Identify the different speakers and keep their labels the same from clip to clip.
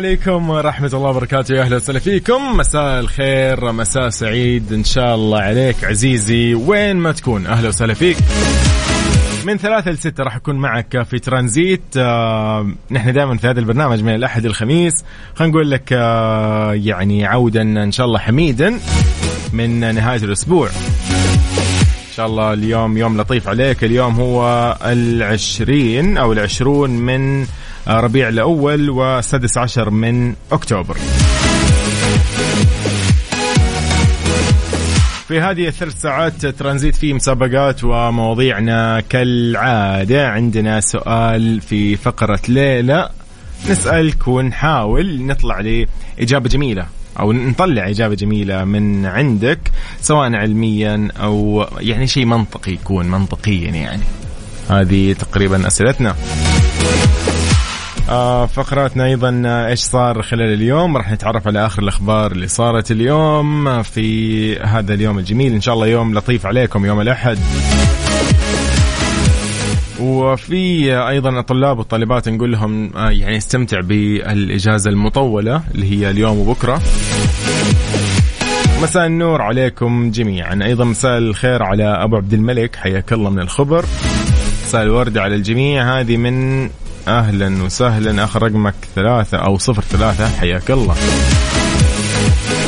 Speaker 1: عليكم ورحمة الله وبركاته يا أهلا وسهلا فيكم. مساء الخير مساء سعيد إن شاء الله عليك. عزيزي وين ما تكون أهلا وسهلا فيك. من ثلاثة لستة راح أكون معك في ترانزيت. آه نحن دائما في هذا البرنامج من الأحد الخميس. خلينا نقول لك آه يعني عودا إن شاء الله حميدا من نهاية الأسبوع. إن شاء الله اليوم يوم لطيف عليك. اليوم هو العشرين أو العشرون من ربيع الأول والسادس عشر من أكتوبر. في هذه الثلاث ساعات ترانزيت في مسابقات ومواضيعنا كالعادة. عندنا سؤال في فقرة ليلة نسألك ونحاول نطلع لإجابة جميلة أو نطلع إجابة جميلة من عندك سواء علميا أو يعني شيء منطقي يكون منطقيا يعني. هذه تقريبا أسئلتنا. آه فقراتنا أيضا آه، إيش صار خلال اليوم؟ راح نتعرف على آخر الأخبار اللي صارت اليوم آه، في هذا اليوم الجميل. إن شاء الله يوم لطيف عليكم يوم الأحد. وفي آه، أيضا الطلاب والطالبات نقول لهم آه، يعني استمتع بالإجازة المطولة اللي هي اليوم وبكرة. مساء النور عليكم جميعا. أيضا مساء الخير على أبو عبد الملك حياك الله من الخبر. مساء الورد على الجميع. هذه من أهلا وسهلا آخر رقمك ثلاثة أو صفر ثلاثة. حياك الله.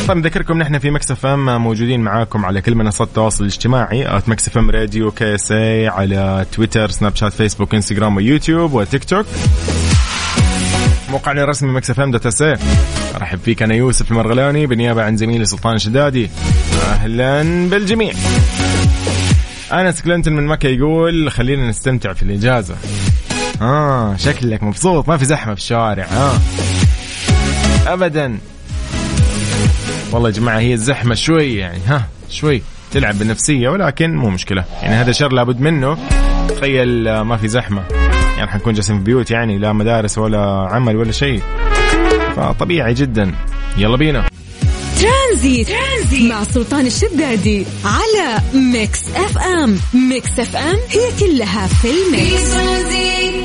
Speaker 1: طيب نذكركم نحن في Mix FM موجودين معاكم على كل منصات التواصل الاجتماعي at Mix FM Radio KSA على تويتر سناب شات فيسبوك إنستغرام ويوتيوب وتيك توك. موقعنا الرسمي Mix FM dot SA أرحب فيك أنا يوسف المرغلاني بالنيابة عن زميلي سلطان الشدادي أهلا بالجميع. أنس كلينتون من مكة يقول خلينا نستمتع في الإجازة. آه شكلك مبسوط ما في زحمة في الشوارع. آه. ابدا. والله يا جماعة هي الزحمة شوي يعني ها شوي تلعب بالنفسية ولكن مو مشكلة. يعني هذا شر لابد منه. تخيل آه، ما في زحمة. يعني حنكون جالسين في بيوت يعني لا مدارس ولا عمل ولا شيء. فطبيعي جدا. يلا بينا.
Speaker 2: Tranzit, Tranzit. مع سلطان الشدادي على Mix FM. Mix FM هي كلها في
Speaker 3: في
Speaker 2: ال
Speaker 3: mix.
Speaker 1: Tranzit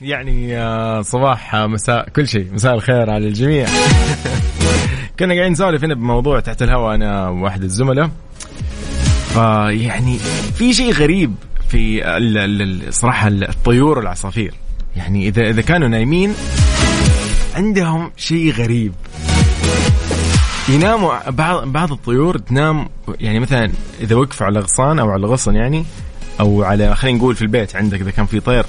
Speaker 1: يعني آه، صباح آه، مساء كل شيء مساء الخير على الجميع. كنا قاعدين نسولف هنا بموضوع تحت الهواء أنا وواحد الزملاء. فيعني في شيء غريب في ال- ال- ال- صراحة الطيور والعصافير. يعني إذا إذا كانوا نايمين عندهم شيء غريب. يناموا بعض بعض الطيور تنام يعني مثلا إذا وقفوا على غصان أو على غصن يعني أو على خلينا نقول في البيت عندك إذا كان في طير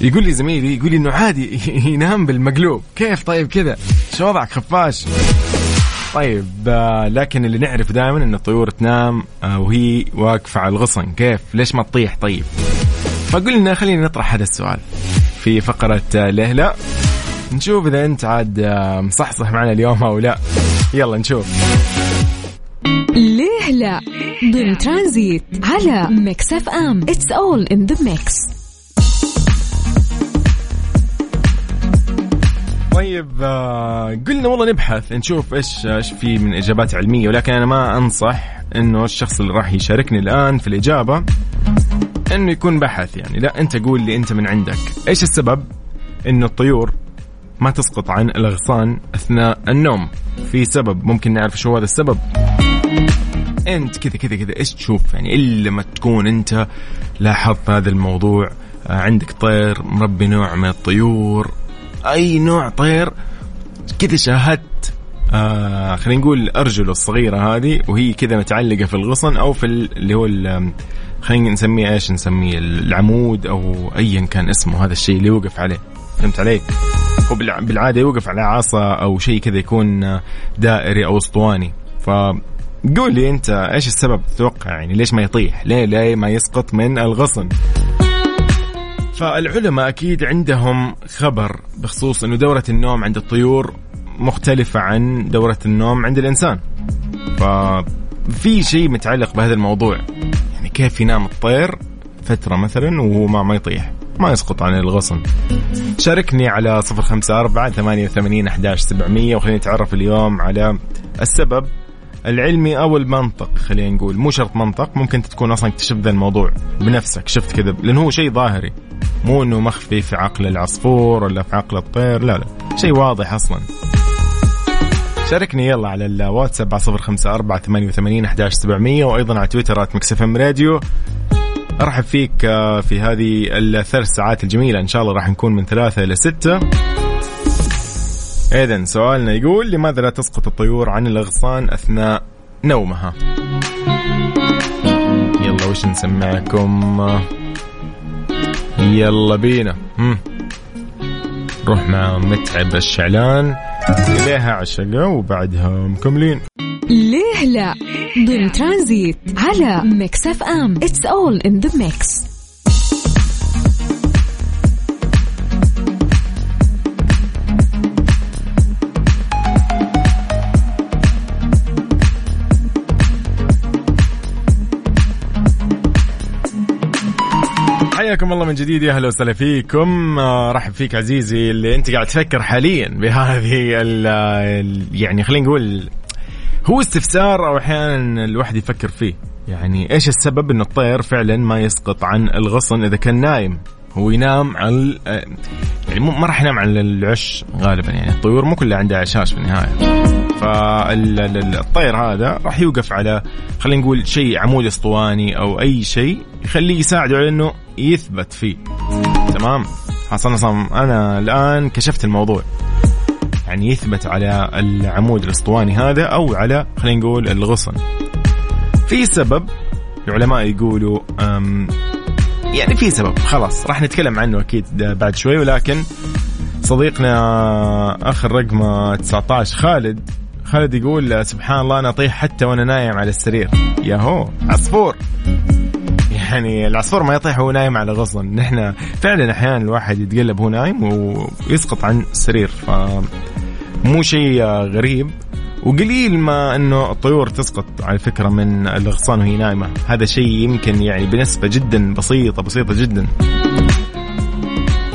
Speaker 1: يقول لي زميلي يقول لي إنه عادي ينام بالمقلوب. كيف طيب كذا؟ شو وضعك خفاش؟ طيب آه، لكن اللي نعرف دائما إن الطيور تنام آه، وهي واقفة على الغصن. كيف؟ ليش ما تطيح؟ طيب. فقلنا خلينا نطرح هذا السؤال. في فقرة آه، ليه لا نشوف إذا أنت عاد آه، مصحصح معنا اليوم أو لا. يلا نشوف.
Speaker 2: ليه لا ضمن ترانزيت على Mix FM. It's all in the mix
Speaker 1: طيب آه، قلنا والله نبحث نشوف إيش إيش في من إجابات علمية ولكن أنا ما أنصح إنه الشخص اللي راح يشاركني الآن في الإجابة إنه يكون بحث يعني. لا أنت قول لي أنت من عندك. إيش السبب إنه الطيور ما تسقط عن الأغصان أثناء النوم؟ في سبب ممكن نعرف شو هذا السبب؟ أنت كذا كذا كذا إيش تشوف؟ يعني إلا ما تكون أنت لاحظت هذا الموضوع آه، عندك طير مربي نوع من الطيور أي نوع طير كذا شاهدت آه خلينا نقول أرجله الصغيرة هذه وهي كذا متعلقة في الغصن أو في ال- اللي هو خلينا نسميه إيش نسميه العمود أو ايا كان اسمه هذا الشيء اللي يوقف عليه فهمت علي؟ هو بالعادة يوقف على عصا أو شيء كذا يكون دائري أو أسطواني ف قول لي أنت إيش السبب تتوقع يعني ليش ما يطيح؟ ليه ليه ما يسقط من الغصن؟ فالعلماء أكيد عندهم خبر بخصوص إنه دورة النوم عند الطيور مختلفة عن دورة النوم عند الإنسان. ففي شيء متعلق بهذا الموضوع يعني كيف ينام الطير فترة مثلا وهو ما ما يطيح ما يسقط عن الغصن شاركني على صفر خمسة أربعة ثمانية وثمانين أحداش سبعمية وخليني نتعرف اليوم على السبب العلمي أو المنطق خلينا نقول. مو شرط منطق ممكن تكون أصلا اكتشفت ذا الموضوع بنفسك شفت كذا لأنه هو شيء ظاهري. مو إنه مخفي في عقل العصفور ولا في عقل الطير لا لا. شيء واضح أصلا. شاركني يلا على الواتساب على صفر خمسة أربعة ثمانية وثمانين أحداش سبعمية وأيضا على تويتر آت إم راديو. أرحب فيك آه، في هذه الثلاث ساعات الجميلة. إن شاء الله راح نكون من ثلاثة إلى ستة. إذن سؤالنا يقول لماذا لا تسقط الطيور عن الأغصان أثناء نومها؟ يلا وش نسمعكم؟ يلا بينا. هم. روح مع متعب الشعلان. إليها عشقة وبعدها مكملين
Speaker 2: ليه لا؟ ضمن ترانزيت على Mix FM. It's all in the mix
Speaker 1: حياكم الله من جديد يا أهلا وسهلا فيكم. آه، رحب فيك عزيزي اللي أنت قاعد تفكر حاليا بهذه ال يعني خلينا نقول هو استفسار أو أحيانا الواحد يفكر فيه. يعني إيش السبب انه الطير فعلا ما يسقط عن الغصن إذا كان نايم؟ هو ينام على آه، يعني ما راح ينام على العش غالبا. يعني الطيور مو كلها عندها عشاش في النهاية. فالطير هذا راح يوقف على خلينا نقول شيء عمود أسطواني أو أي شيء يخليه يساعده على إنه يثبت فيه. تمام؟ حصل صم أنا الآن كشفت الموضوع. يعني يثبت على العمود الأسطواني هذا أو على خلينا نقول الغصن. في سبب العلماء يقولوا يعني في سبب. خلاص راح نتكلم عنه أكيد بعد شوي. ولكن صديقنا اخر رقم 19 خالد خالد يقول سبحان الله أنا أطيح حتى وأنا نايم على السرير. يا هو عصفور. يعني العصفور ما يطيح وهو نايم على غصن. نحن فعلا أحيانا الواحد يتقلب وهو نايم ويسقط عن السرير ف مو شيء غريب. وقليل ما إنه الطيور تسقط على فكرة من الاغصان وهي نايمة. هذا شيء يمكن يعني بنسبة جدا بسيطة بسيطة جدا.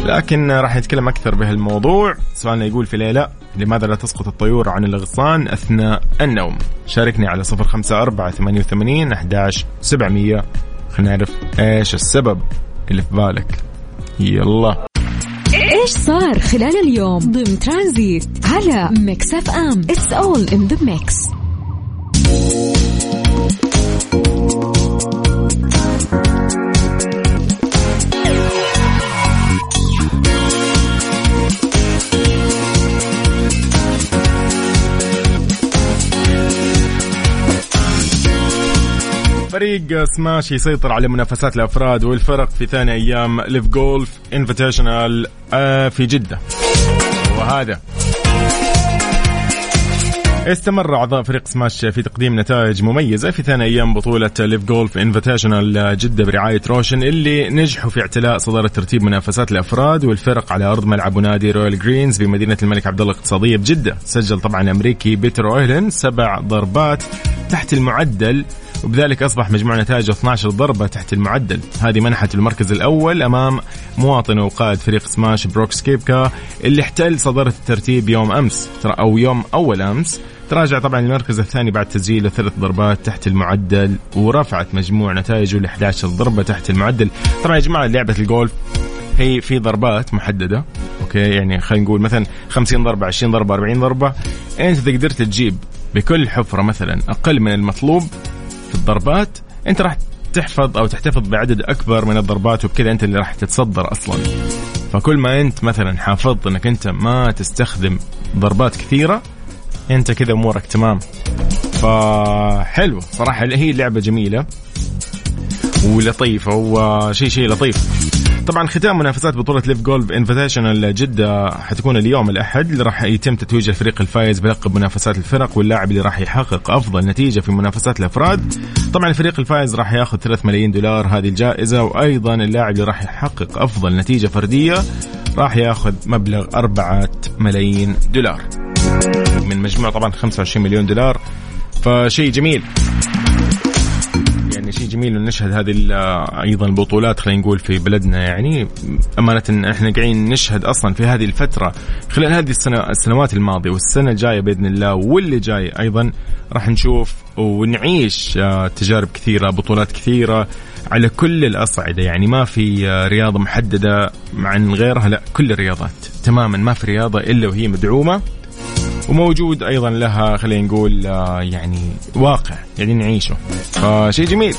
Speaker 1: لكن راح نتكلم أكثر بهالموضوع. سؤالنا يقول في ليله لماذا لا تسقط الطيور عن الاغصان أثناء النوم؟ شاركني على 054 88 11 700 نعرف إيش السبب اللي في بالك. يلا.
Speaker 2: إيش صار خلال اليوم ضمن ترانزيت على Mix FM؟ It's all in the mix
Speaker 1: فريق سماش يسيطر على منافسات الأفراد والفرق في ثاني أيام LIV Golf Invitational في جدة. وهذا. استمر أعضاء فريق سماش في تقديم نتائج مميزة في ثاني أيام بطولة LIV Golf Invitational جدة برعاية روشن اللي نجحوا في اعتلاء صدارة ترتيب منافسات الأفراد والفرق على أرض ملعب نادي Royal Greens بمدينة الملك عبد الله الاقتصادية بجدة. سجل طبعا الامريكي بيتر أويلن سبع ضربات تحت المعدل وبذلك أصبح مجموع نتائجه 12 ضربة تحت المعدل. هذه منحت المركز الأول أمام مواطنه وقائد فريق سماش بروكس كيبكا اللي احتل صدارة الترتيب يوم أمس أو يوم أول أمس. تراجع طبعا المركز الثاني بعد تسجيله ثلاث ضربات تحت المعدل ورفعت مجموع نتائجه ل 11 ضربة تحت المعدل. طبعا يا جماعة لعبة الجولف هي في ضربات محددة أوكي؟ يعني خلينا نقول مثلا 50 ضربة 20 ضربة 40 ضربة. أنت اذا قدرت تجيب بكل حفرة مثلا أقل من المطلوب في الضربات أنت راح تحفظ أو تحتفظ بعدد أكبر من الضربات وبكذا أنت اللي راح تتصدر أصلا. فكل ما أنت مثلا حافظت إنك أنت ما تستخدم ضربات كثيرة أنت كذا أمورك تمام. فحلو صراحة هي لعبة جميلة ولطيف هو شيء شيء لطيف. طبعا ختام منافسات بطولة LIV Golf Invitational جدة حتكون اليوم الأحد اللي راح يتم تتويج الفريق الفائز بلقب منافسات الفرق واللاعب اللي راح يحقق أفضل نتيجة في منافسات الأفراد. طبعا الفريق الفائز راح ياخذ 3 ملايين دولار هذه الجائزة وأيضا اللاعب اللي راح يحقق أفضل نتيجة فردية راح ياخذ مبلغ 4 ملايين دولار. من مجموع طبعا 25 مليون دولار. فشيء جميل. يعني شيء جميل إنه نشهد هذه أيضا البطولات خلينا نقول في بلدنا. يعني أمانة إن إحنا قاعدين نشهد أصلا في هذه الفترة خلال هذه السنوات الماضية والسنة الجاية بإذن الله واللي جاي أيضا راح نشوف ونعيش آه، تجارب كثيرة بطولات كثيرة على كل الأصعدة. يعني ما في آه، رياضة محددة عن غيرها لا كل الرياضات تماما ما في رياضة إلا وهي مدعومة. وموجود أيضا لها خلينا نقول آه، يعني واقع يعني نعيشه. فشيء جميل.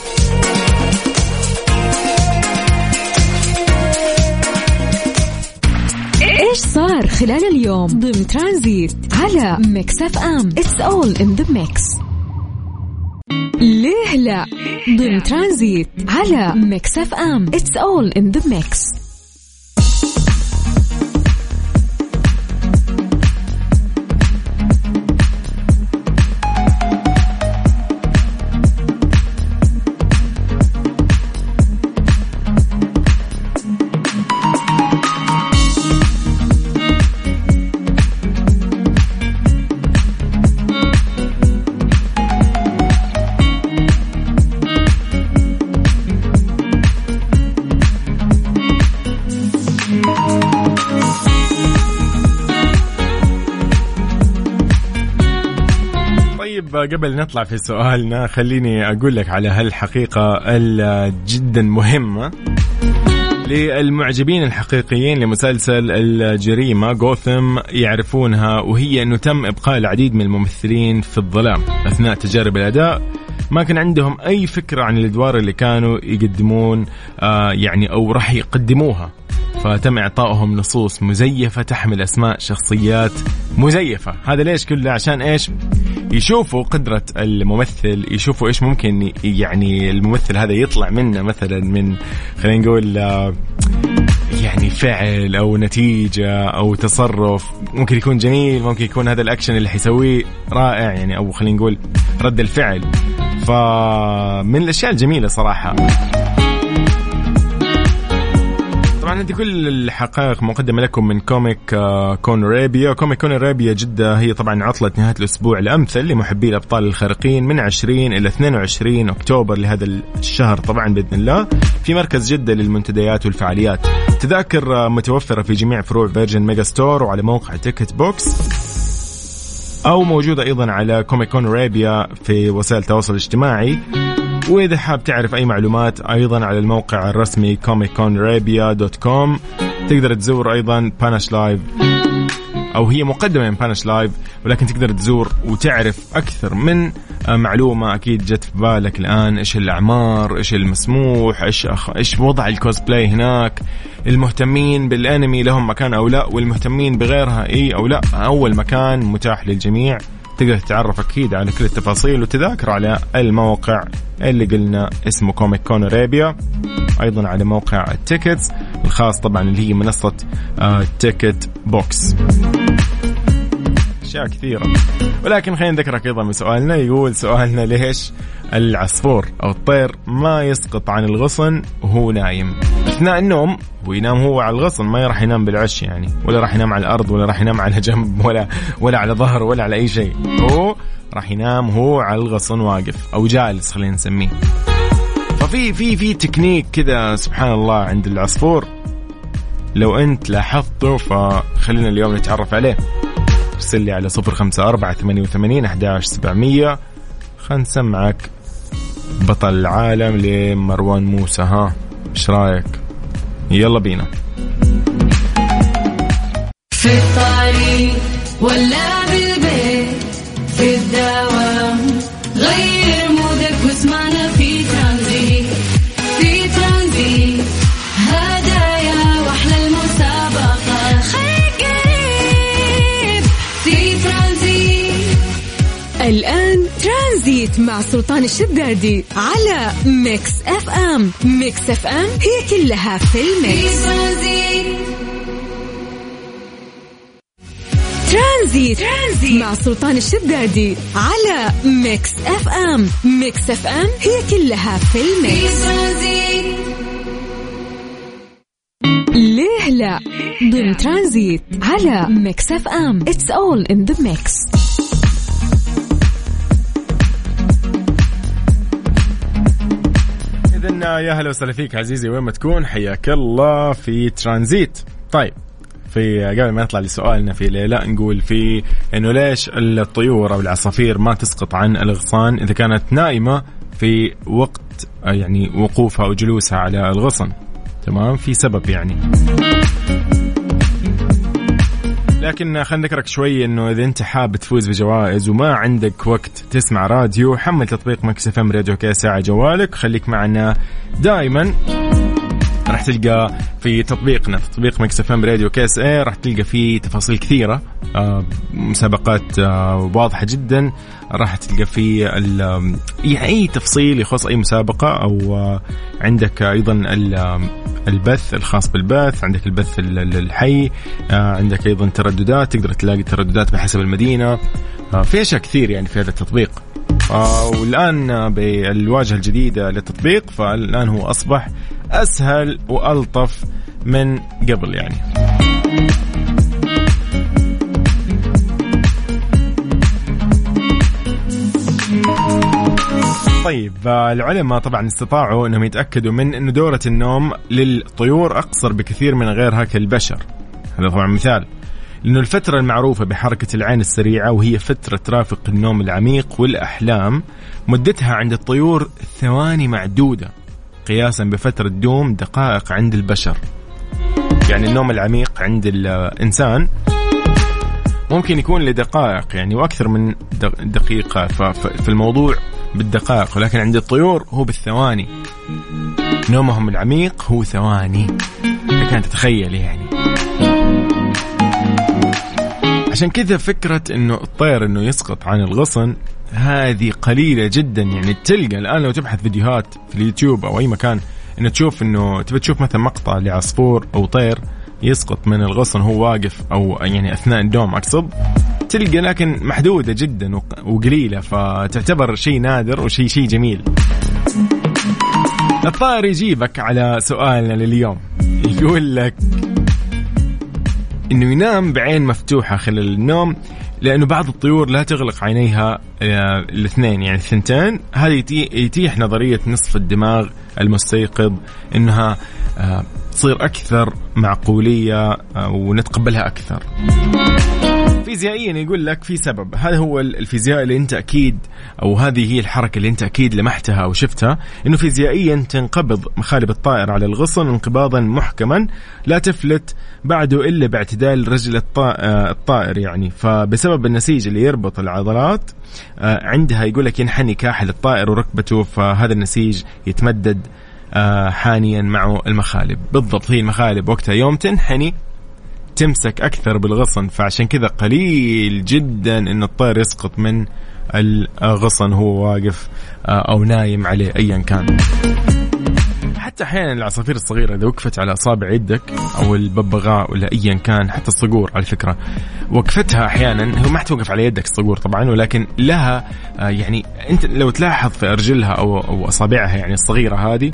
Speaker 2: إيش صار خلال اليوم ضمن ترانزيت على Mix FM؟ It's all in the mix ليه لا؟ ضمن ترانزيت على Mix FM. It's all in the
Speaker 1: mix قبل نطلع في سؤالنا خليني أقول لك على هالحقيقة الجدا مهمة للمعجبين الحقيقيين لمسلسل الجريمة جوثم يعرفونها وهي أنه تم إبقاء العديد من الممثلين في الظلام أثناء تجارب الأداء. ما كان عندهم أي فكرة عن الأدوار اللي كانوا يقدمون آه يعني أو راح يقدموها. فتم إعطائهم نصوص مزيفة تحمل أسماء شخصيات مزيفة. هذا ليش كله؟ عشان إيش؟ يشوفوا قدرة الممثل يشوفوا إيش ممكن يعني الممثل هذا يطلع منه مثلا من خلينا نقول آه، يعني فعل أو نتيجة أو تصرف. ممكن يكون جميل ممكن يكون هذا الأكشن اللي حيسويه رائع يعني أو خلينا نقول رد الفعل. فمن الأشياء الجميلة صراحة. طبعا هذه كل الحقائق مقدمة لكم من Comic آه، Con Arabia Comic Con Arabia جدة هي طبعا عطلة نهاية الأسبوع الأمثل لمحبي الأبطال الخارقين من 20 إلى 22 أكتوبر لهذا الشهر طبعا بإذن الله. في مركز جدة للمنتديات والفعاليات. تذاكر آه، متوفرة في جميع فروع Virgin Megastore وعلى موقع Ticket Box أو موجودة أيضا على Comic Con Arabia في وسائل التواصل الاجتماعي. وإذا حاب تعرف أي معلومات أيضا على الموقع الرسمي comicconarabia.com تقدر تزور أيضا Punch Live أو هي مقدمة من Punch Live ولكن تقدر تزور وتعرف أكثر من معلومة أكيد جت في بالك الآن إيش الأعمار إيش المسموح إيش أخ... إيش وضع الكوسبلاي هناك المهتمين بالأنمي لهم مكان أو لا والمهتمين بغيرها إي أو لا أول مكان متاح للجميع. تقدر تتعرف أكيد على كل التفاصيل وتذاكر على الموقع اللي قلنا اسمه Comic Con Arabia أيضا على موقع ال tickets الخاص طبعا اللي هي منصة Ticket Box أشياء كثيرة. ولكن خلينا نذكرك أيضا بسؤالنا يقول سؤالنا ليش العصفور أو الطير ما يسقط عن الغصن وهو نايم؟ أثناء النوم وينام هو على الغصن ما راح ينام بالعش يعني. ولا راح ينام على الأرض ولا راح ينام على جنب ولا ولا على ظهر ولا على أي شيء. هو راح ينام هو على الغصن واقف أو جالس خلينا نسميه. ففي في في تكنيك كذا سبحان الله عند العصفور. لو أنت لاحظته فخلينا اليوم نتعرف عليه. ارسل لي على صفر خمسة أربعة ثمانية وثمانين أحداش سبعمية. خلنا نسمعك. بطل العالم لمروان موسى ها؟ إيش رأيك؟ يلا بينا.
Speaker 3: في الطريق ولا بالبيت في الدوام
Speaker 2: الآن ترانزيت مع سلطان الشدادي على Mix FM. Mix FM هي كلها في ال mix. ترانزيت, ترانزيت مع سلطان الشدادي على Mix FM. Mix FM هي كلها في ال mix. ليه لا؟ ضمن ترانزيت على Mix FM. It's all in the
Speaker 1: mix يا هلا وسهلا فيك عزيزي وين ما تكون حياك الله في ترانزيت. طيب في قبل ما نطلع لسؤالنا في ليلى نقول في إنه ليش الطيور أو العصافير ما تسقط عن الاغصان إذا كانت نائمه في وقت يعني وقوفها أو جلوسها على الغصن؟ تمام؟ في سبب يعني. لكن خلينا نذكرك شوي إنه إذا أنت حاب تفوز بجوائز وما عندك وقت تسمع راديو حمل تطبيق Mix FM Radio KSA ع جوالك خليك معنا دائما راح تلقى في تطبيقنا في تطبيق Mix FM Radio KSA راح تلقى فيه تفاصيل كثيرة آه مسابقات آه واضحة جدا راح تلقى فيه يعني أي تفصيل يخص أي مسابقة أو آه عندك أيضا البث الخاص بالبث عندك البث الحي عندك أيضا ترددات تقدر تلاقي ترددات بحسب المدينة في أشياء كثير يعني في هذا التطبيق. آه والآن بالواجهة الجديدة للتطبيق فالآن هو أصبح أسهل وألطف من قبل يعني. طيب العلماء طبعا استطاعوا إنهم يتأكدوا من انه دورة النوم للطيور أقصر بكثير من غيرها كالبشر هذا طبعا مثال. لأنه الفترة المعروفة بحركة العين السريعة وهي فترة ترافق النوم العميق والأحلام مدتها عند الطيور ثواني معدودة قياسا بفترة دوم دقائق عند البشر. يعني النوم العميق عند الإنسان ممكن يكون لدقائق يعني وأكثر من دقيقة في الموضوع بالدقائق ولكن عند الطيور هو بالثواني. نومهم العميق هو ثواني. لك ان تتخيل يعني. عشان كذا فكرة إنه الطير إنه يسقط عن الغصن هذه قليلة جدا. يعني تلقى الآن لو تبحث فيديوهات في اليوتيوب أو أي مكان إنه تشوف إنه تبي تشوف مثلا مقطع لعصفور أو طير يسقط من الغصن وهو واقف أو يعني أثناء الدوم أقصد؟ تلقى لكن محدودة جدا وقليلة فتعتبر شيء نادر وشيء شيء جميل. الطائر يجيبك على سؤالنا لليوم. يقول لك إنه ينام بعين مفتوحة خلال النوم لأنه بعض الطيور لا تغلق عينيها آه، الاثنين يعني الثنتين هذا يتيح نظرية نصف الدماغ المستيقظ إنها آه، تصير أكثر معقولية آه، ونتقبلها أكثر. فيزيائيا يقول لك في سبب. هذا هو الفيزياء اللي انت أكيد أو هذه هي الحركة اللي انت أكيد لمحتها أو شفتها؟ إنه فيزيائيا تنقبض مخالب الطائر على الغصن انقباضا محكما لا تفلت بعده إلا باعتدال رجل آه، الطائر يعني. فبسبب النسيج اللي يربط العضلات آه، عندها يقول لك ينحني كاحل الطائر وركبته فهذا النسيج يتمدد آه، حانيا مع المخالب. بالضبط هي المخالب وقتها يوم تنحني تمسك أكثر بالغصن فعشان كذا قليل جدا إن الطير يسقط من الغصن هو واقف آه، أو نايم عليه ايا كان. حتى أحيانا العصافير الصغيرة إذا وقفت على أصابع يدك أو الببغاء ولا ايا كان حتى الصقور على فكرة. وقفتها أحيانا هو ما توقف على يدك الصقور طبعا ولكن لها آه، يعني أنت لو تلاحظ في أرجلها أو أو أصابعها يعني الصغيرة هذه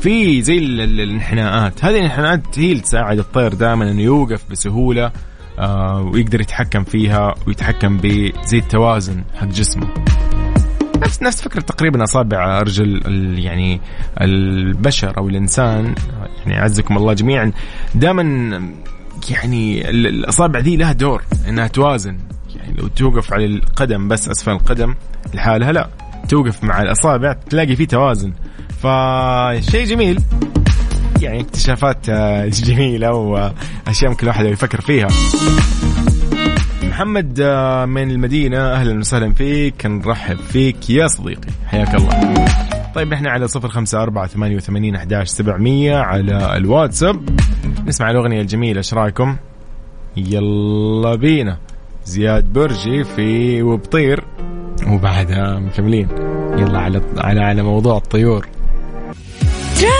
Speaker 1: في زي الانحناءات. هذه الانحناءات هي اللي تساعد الطير دائما إنه يوقف بسهولة آه ويقدر يتحكم فيها ويتحكم بزي التوازن حق جسمه. نفس نفس فكرة تقريبا أصابع أرجل يعني البشر أو الإنسان يعني أعزكم الله جميعا. دائما يعني الأصابع دي لها دور إنها توازن. يعني لو توقف على القدم بس أسفل القدم لحالها لا. توقف مع الأصابع تلاقي في توازن. فشيء جميل. يعني اكتشافات آه، جميلة وأشياء ممكن الواحد يفكر فيها. محمد آه، من المدينة أهلا وسهلا فيك. نرحب فيك يا صديقي. حياك الله. طيب إحنا على صفر خمسة أربعة ثمانية وثمانين أحداش سبعمية على الواتساب. نسمع الأغنية الجميلة إيش رأيكم؟ يلا بينا. زياد برجي في وبطير. وبعدها مكملين. يلا على على على موضوع الطيور.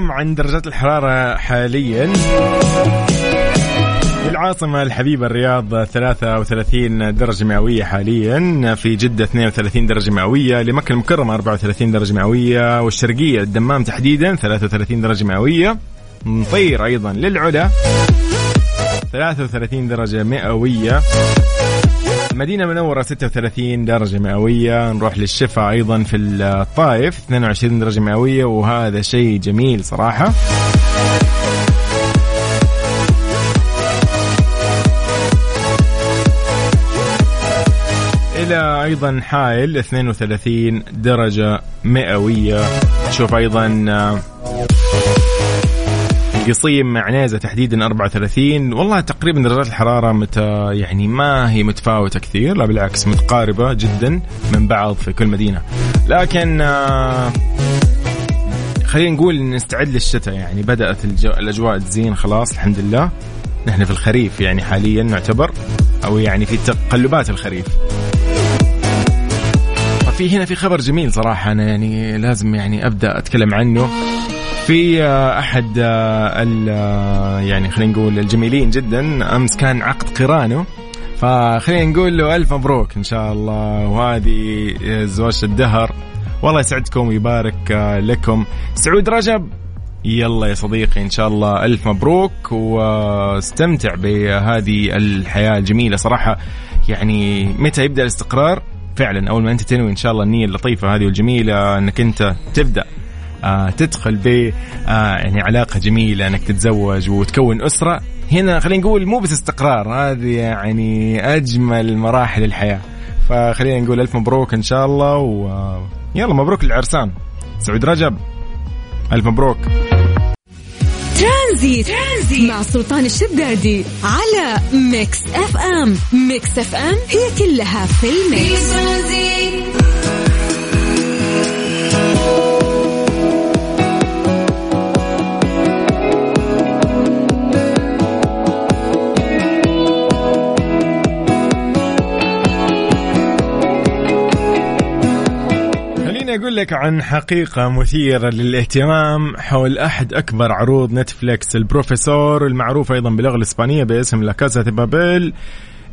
Speaker 1: لكم عن درجات الحرارة حاليا. العاصمة الحبيبة الرياض 33 درجة مئوية حاليا. في جدة 32 درجة مئوية. لمكة المكرمة 34 درجة مئوية. والشرقية الدمام تحديدا 33 درجة مئوية. نطير أيضا للعلا 33 درجة مئوية. مدينة منورة 36 درجة مئوية. نروح للشفا أيضا في الطائف 22 درجة مئوية وهذا شيء جميل صراحة. إلى أيضا حائل 32 درجة مئوية. شوف أيضا قصيم عنيزه تحديدا 34 والله تقريبا درجات الحرارة متى يعني ما هي متفاوتة كثير لا بالعكس متقاربة جدا من بعض في كل مدينة. لكن آه، خلينا نقول نستعد للشتاء. يعني بدأت الأجواء تزين خلاص الحمد لله. نحن في الخريف يعني حاليا نعتبر أو يعني في تقلبات الخريف. في هنا في خبر جميل صراحة أنا يعني لازم يعني أبدأ أتكلم عنه. في آه، أحد آه، آه، يعني خلينا نقول الجميلين جدا أمس كان عقد قرانه فخلينا نقول له ألف مبروك إن شاء الله. وهذه زواج الدهر. والله يسعدكم ويبارك لكم. سعود رجب يلا يا صديقي إن شاء الله ألف مبروك. واستمتع بهذه الحياة الجميلة صراحة. يعني متى يبدأ الاستقرار؟ فعلا أول ما أنت تنوي إن شاء الله النية اللطيفة هذه والجميلة إنك أنت تبدأ. تدخل ب آه يعني علاقة جميلة إنك تتزوج وتكون أسرة. هنا خلينا نقول مو بس استقرار هذه يعني أجمل مراحل الحياة. فخلينا نقول ألف مبروك إن شاء الله ويلا مبروك للعرسان. سعود رجب ألف مبروك.
Speaker 2: ترانزيت, ترانزيت مع سلطان الشدادي على Mix FM. Mix FM هي كلها في ال mix.
Speaker 1: خليني أقول لك عن حقيقة مثيرة للاهتمام حول أحد أكبر عروض نتفليكس البروفيسور المعروف أيضا باللغة الإسبانية باسم لا كاسا بابيل.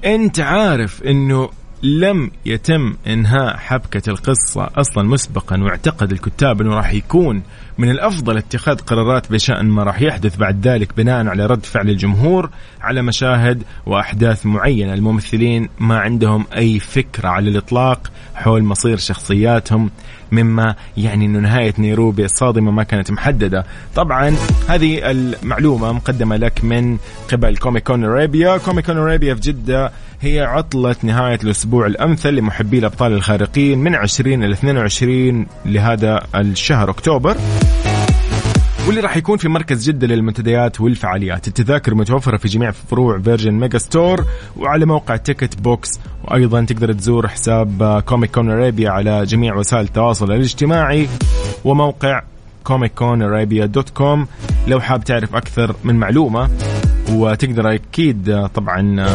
Speaker 1: أنت عارف أنه لم يتم إنهاء حبكة القصة أصلا مسبقا واعتقد الكتاب إنه راح يكون من الأفضل اتخاذ قرارات بشأن ما راح يحدث بعد ذلك بناء على رد فعل الجمهور على مشاهد وأحداث معينة. الممثلين ما عندهم أي فكرة على الإطلاق. حول مصير شخصياتهم مما يعني إنه نهاية نيروبي الصادمه ما كانت محددة. طبعا هذه المعلومة مقدمة لك من قبل Comic Con Arabia Comic Con Arabia في جدة هي عطلة نهاية الأسبوع الأمثل لمحبي الأبطال الخارقين من 20 إلى 22 لهذا الشهر أكتوبر. واللي راح يكون في مركز جدة للمنتديات والفعاليات. التذاكر متوفرة في جميع فروع Virgin Megastore وعلى موقع Ticket Box. وأيضا تقدر تزور حساب Comic Con Arabia على جميع وسائل التواصل الاجتماعي وموقع Comic Con Arabia dot com لو حاب تعرف أكثر من معلومة. وتقدر أكيد طبعا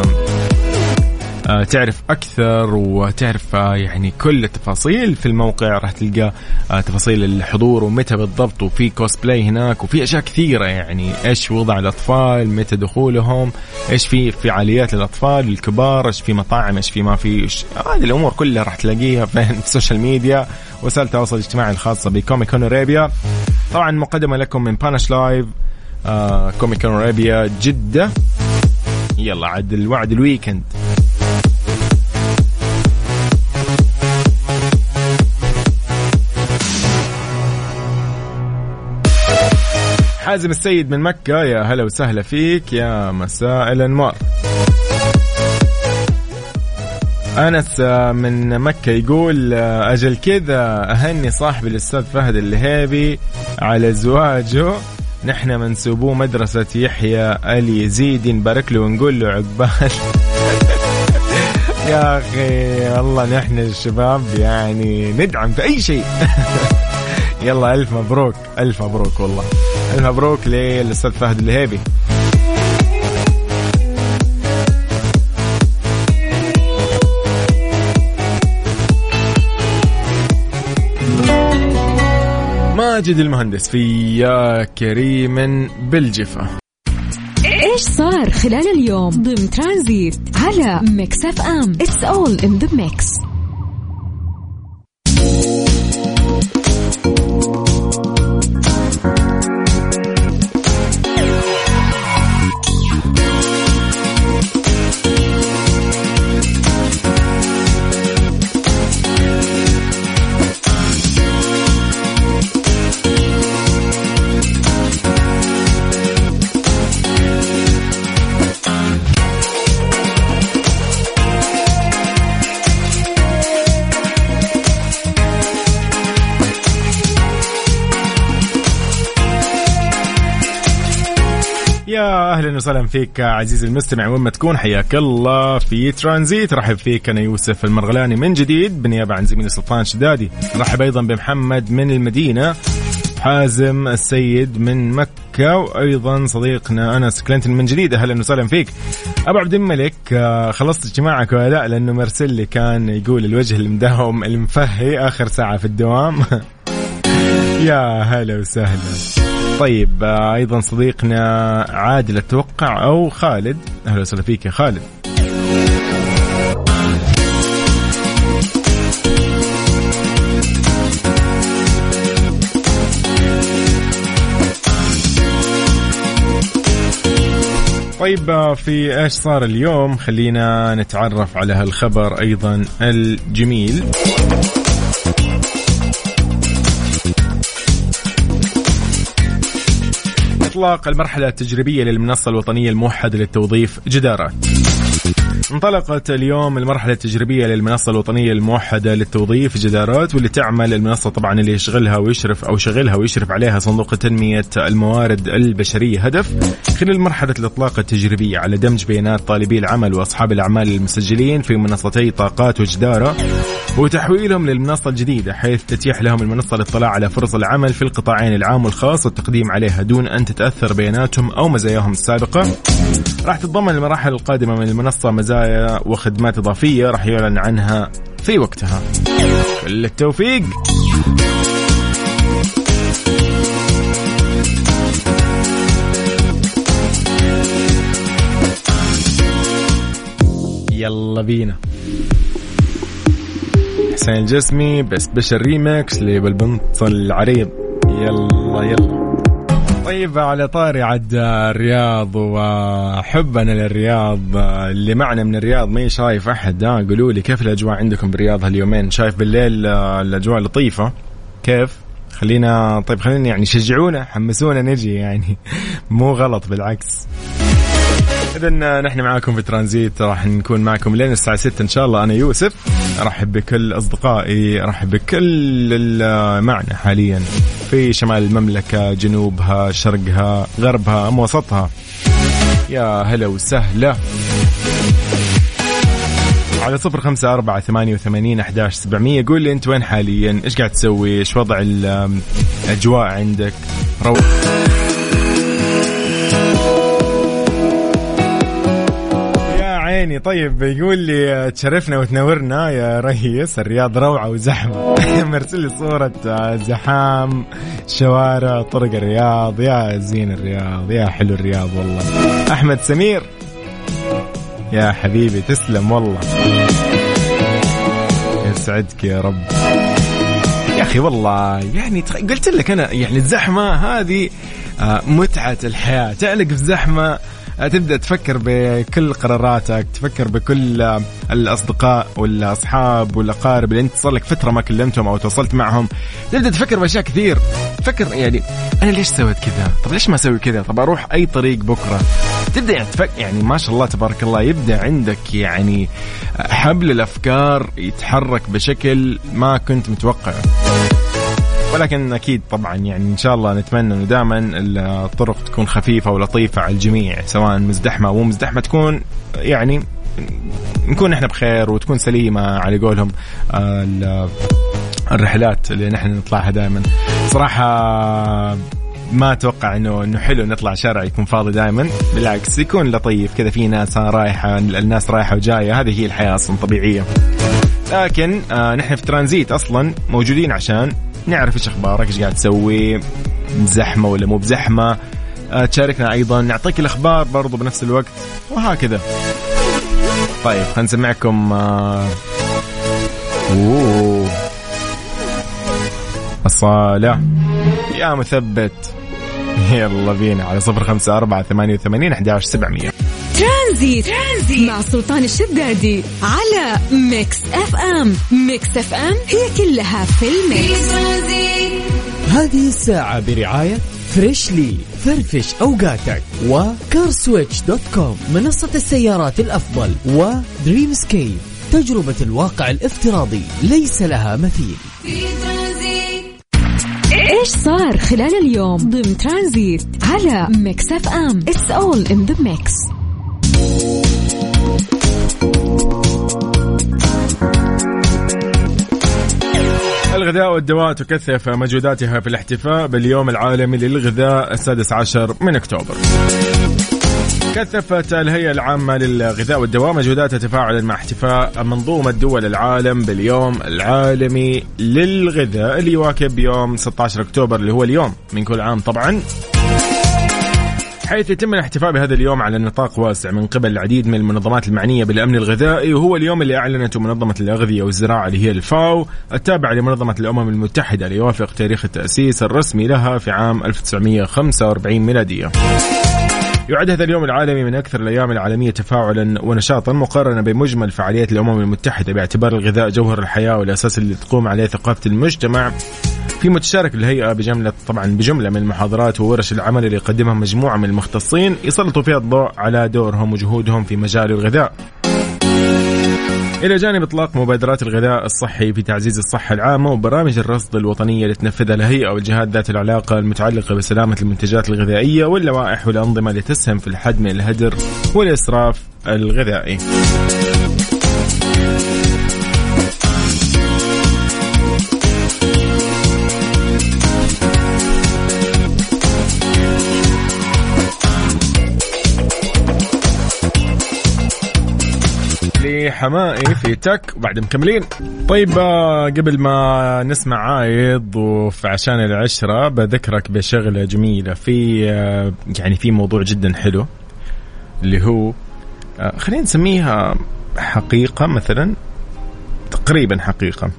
Speaker 1: تعرف أكثر وتعرف آه، يعني كل التفاصيل في الموقع. راح تلقى آه، تفاصيل الحضور ومتى بالضبط وفي كوسبلاي هناك وفي أشياء كثيرة يعني. إيش وضع الأطفال متى دخولهم إيش في فعاليات للأطفال الكبار إيش في مطاعم إيش في ما في هذه الأمور كلها راح تلاقيها في ال social media وسائل التواصل الاجتماعي الخاصة ب Comic Con Arabia طبعا مقدمة لكم من بانش لايف آه Comic Con Arabia جدة. يلا عاد الوعد ال weekend حازم السيد من مكة. يا هلا وسهلا فيك يا مساء الأنوار. أنس من مكة يقول أجل كذا أهني صاحبي الأستاذ فهد الهيبي على زواجه. نحن منسوبوه مدرسة يحيى اليزيدي نبارك له ونقول له عقبال. يا أخي والله نحن الشباب يعني ندعم في أي شيء. يلا ألف مبروك ألف مبروك والله. مبروك للأستاذ فهد الهيبي. ماجد المهندس في يا كريم بالجفة
Speaker 2: إيش صار خلال اليوم؟ ضمن ترانزيت على Mix FM. It's all in the
Speaker 1: mix أهلا وسهلا فيك عزيزي المستمع. وين ما تكون حياك الله في ترانزيت. رحب فيك أنا يوسف المرغلاني من جديد بالنيابه عن زميلي سلطان شدادي رحب أيضا بمحمد من المدينة حازم السيد من مكة وأيضا صديقنا أنس كلينتون من جديد. أهلا وسهلا فيك. أبو عبد الملك آه، خلصت اجتماعك ولا لا؟ لأنه مرسل لي كان يقول الوجه المداوم المفهي آخر ساعة في الدوام. يا هلا وسهلا. طيب آه، أيضا صديقنا عادل أتوقع أو خالد. أهلا وسهلا فيك يا خالد. طيب آه، في إيش صار اليوم؟ خلينا نتعرف على هالخبر أيضا الجميل. إطلاق المرحلة التجريبية للمنصة الوطنية الموحدة للتوظيف جدارات. انطلقت اليوم المرحلة التجريبية للمنصة الوطنية الموحدة للتوظيف جدارات واللي تعمل المنصة طبعا اللي يشغلها ويشرف أو شغلها ويشرف عليها صندوق تنمية الموارد البشرية. هدف خلال مرحلة الإطلاق التجريبية على دمج بيانات طالبي العمل وأصحاب الأعمال المسجلين في منصتي طاقات وجدارة وتحويلهم للمنصة الجديدة حيث تتيح لهم المنصة الاطلاع على فرص العمل في القطاعين العام والخاص والتقديم عليها دون أن تتأثر بياناتهم أو مزاياهم السابقة. راح تتضمن المراحل القادمة من المنصة مزايا وخدمات إضافية راح يعلن عنها في وقتها. كل التوفيق يلا بينا. حسين الجسمي بس بشر ريمكس لبالبنط العريض. يلا يلا. طيب على طاري عد الرياض وحبنا للرياض. اللي معنا من الرياض ما شايف أحد ها؟ قولوا لي كيف الأجواء عندكم بالرياض هاليومين؟ شايف بالليل الأجواء لطيفة؟ كيف؟ خلينا طيب خلينا يعني شجعونا حمسونا نجي يعني. مو غلط بالعكس. إذا نحن معاكم في ترانزيت راح نكون معكم لين الساعة 6 إن شاء الله. أنا يوسف أرحب بكل أصدقائي أرحب بكل معنا حاليا في شمال المملكة جنوبها شرقها غربها أم وسطها. يا هلا وسهلا. على صفر خمسة أربعة ثمانية وثمانين أحداش سبعمية. قول لي أنت وين حاليا؟ إيش قاعد تسوي؟ إيش وضع الأجواء عندك؟ روح. عيني. طيب يقول لي تشرفنا وتنورنا يا ريس الرياض روعة وزحمة. مرسل لي صورة زحام شوارع طرق الرياض. يا زين الرياض يا حلو الرياض والله. أحمد سمير يا حبيبي تسلم والله. يسعدك يا رب. يا أخي والله يعني قلت لك أنا يعني الزحمة هذه آه، متعة الحياة. تعلق في زحمة تبدأ تفكر بكل قراراتك تفكر بكل الأصدقاء والأصحاب والأقارب اللي أنت صار لك فترة ما كلمتهم أو تواصلت معهم. تبدأ تفكر بأشياء كثير. تفكر يعني أنا ليش سويت كذا؟ طب ليش ما أسوي كذا؟ طب أروح أي طريق بكرة؟ تبدأ يعني تفكر يعني ما شاء الله تبارك الله يبدأ عندك يعني حبل الأفكار يتحرك بشكل ما كنت متوقعه. ولكن أكيد طبعا يعني إن شاء الله نتمنى إنه دائما الطرق تكون خفيفة ولطيفة على الجميع سواء مزدحمة أو مزدحمة تكون يعني نكون إحنا بخير وتكون سليمة على قولهم الرحلات اللي نحن نطلعها دائما. صراحة ما أتوقع إنه إنه حلو نطلع شارع يكون فاضي دائما بالعكس يكون لطيف كذا في ناس رايحة الناس رايحة وجاية هذه هي الحياة أصلا طبيعية. لكن آه نحن في ترانزيت أصلا موجودين عشان نعرف إيش أخبارك إيش قاعد تسوي زحمه ولا مو بزحمة؟ آه تشاركنا أيضا نعطيك الأخبار برضو بنفس الوقت وهكذا. طيب خلينا نسمعكم آه أوه. الصالة. يا مثبت. يلا بينا على صفر خمسة أربعة ثمانية وثمانين أحد سبعمية.
Speaker 2: ترانزيت. ترانزيت مع سلطان الشدادي على Mix FM. Mix FM هي كلها في ال mix.
Speaker 4: هذه الساعة برعاية Freshly. فرفش أوقاتك. و CarSwitch dot com. منصة السيارات الأفضل. و Dreamscape تجربة الواقع الافتراضي. ليس لها مثيل.
Speaker 2: إيش صار خلال اليوم ضمن ترانزيت على Mix FM؟ It's all in the mix
Speaker 1: الغذاء والدواء تكثف مجهوداتها في الاحتفاء باليوم العالمي للغذاء السادس عشر من أكتوبر. كثفت الهيئة العامة للغذاء والدواء مجهوداتها تفاعلا مع احتفاء منظومة دول العالم باليوم العالمي للغذاء اللي يواكب يوم 16 أكتوبر اللي هو اليوم من كل عام طبعا حيث يتم الاحتفاء بهذا اليوم على نطاق واسع من قبل العديد من المنظمات المعنية بالأمن الغذائي. وهو اليوم اللي أعلنته منظمة الأغذية والزراعة اللي هي الفاو التابعة لمنظمة الأمم المتحدة ليوافق تاريخ التأسيس الرسمي لها في عام 1945 ميلادية. يعد هذا اليوم العالمي من أكثر الأيام العالمية تفاعلا ونشاطا مقارنة بمجمل فعاليات الأمم المتحدة باعتبار الغذاء جوهر الحياة والأساس اللي تقوم عليه ثقافة المجتمع. في متشارك الهيئة بجملة طبعا بجملة من المحاضرات وورش العمل اللي يقدمها مجموعة من المختصين يسلطوا فيها الضوء على دورهم وجهودهم في مجال الغذاء إلى جانب إطلاق مبادرات الغذاء الصحي في تعزيز الصحة العامة وبرامج الرصد الوطنية اللي تنفذها الهيئة والجهات ذات العلاقة المتعلقة بسلامة المنتجات الغذائية واللوائح والأنظمة اللي تسهم في الحد من الهدر والإسراف الغذائي. حمائي في تك وبعد مكملين. طيب آه، قبل ما نسمع عايض وفي عشان العشرة بذكرك بشغلة جميلة. في آه، يعني في موضوع جدا حلو اللي هو آه، خلينا نسميها حقيقة مثلا تقريبا حقيقة.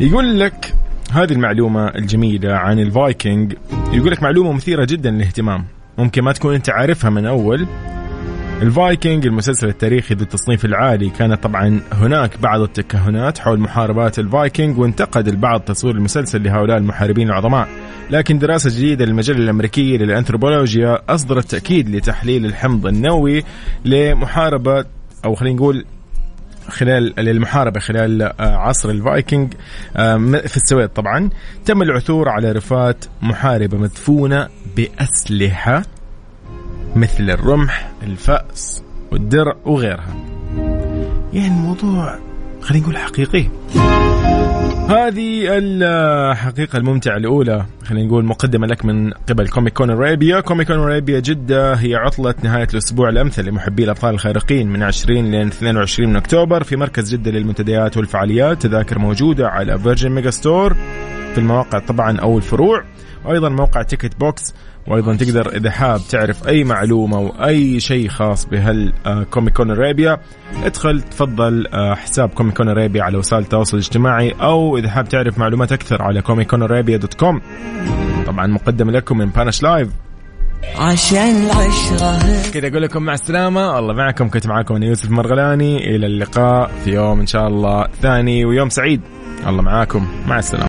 Speaker 1: يقول لك هذه المعلومة الجميلة عن الفايكنج. يقول لك معلومة مثيرة جدا للاهتمام. ممكن ما تكون أنت عارفها من أول الفايكنج المسلسل التاريخي ذو التصنيف العالي كانت طبعا هناك بعض التكهنات حول محاربات الفايكنج وانتقد البعض تصوير المسلسل لهؤلاء المحاربين العظماء. لكن دراسة جديدة للمجلة الأمريكية للأنثروبولوجيا أصدرت تأكيد لتحليل الحمض النووي لمحاربة أو خلينا نقول خلال المحاربة خلال آه، عصر الفايكنج في السويد طبعا. تم العثور على رفات محاربة مدفونة بأسلحة. مثل الرمح الفأس والدرع وغيرها. يعني الموضوع خلينا نقول حقيقي. هذه الحقيقة الممتعة الأولى خلينا نقول مقدمة لك من قبل Comic Con Arabia Comic Con Arabia جدة هي عطلة نهاية الأسبوع الأمثل لمحبي الأبطال الخارقين من 20 ل 22 من أكتوبر في مركز جدة للمنتديات والفعاليات تذاكر موجودة على Virgin Megastore في المواقع طبعا أو الفروع. وأيضا موقع Ticket Box وأيضا تقدر إذا حاب تعرف أي معلومة أو أي شيء خاص بهال Comic Con Arabia ادخل تفضل آه، حساب Comic Con Arabia على وسائل التواصل الاجتماعي أو إذا حاب تعرف معلومات أكثر على Comic Con Arabia dot com. طبعا مقدم لكم من بانش لايف
Speaker 4: عشان العشرة.
Speaker 1: كذا أقول لكم مع السلامة. والله معكم. كنت معكم أنا يوسف مرغلاني. إلى اللقاء في يوم إن شاء الله ثاني ويوم سعيد. الله معاكم. مع السلامة.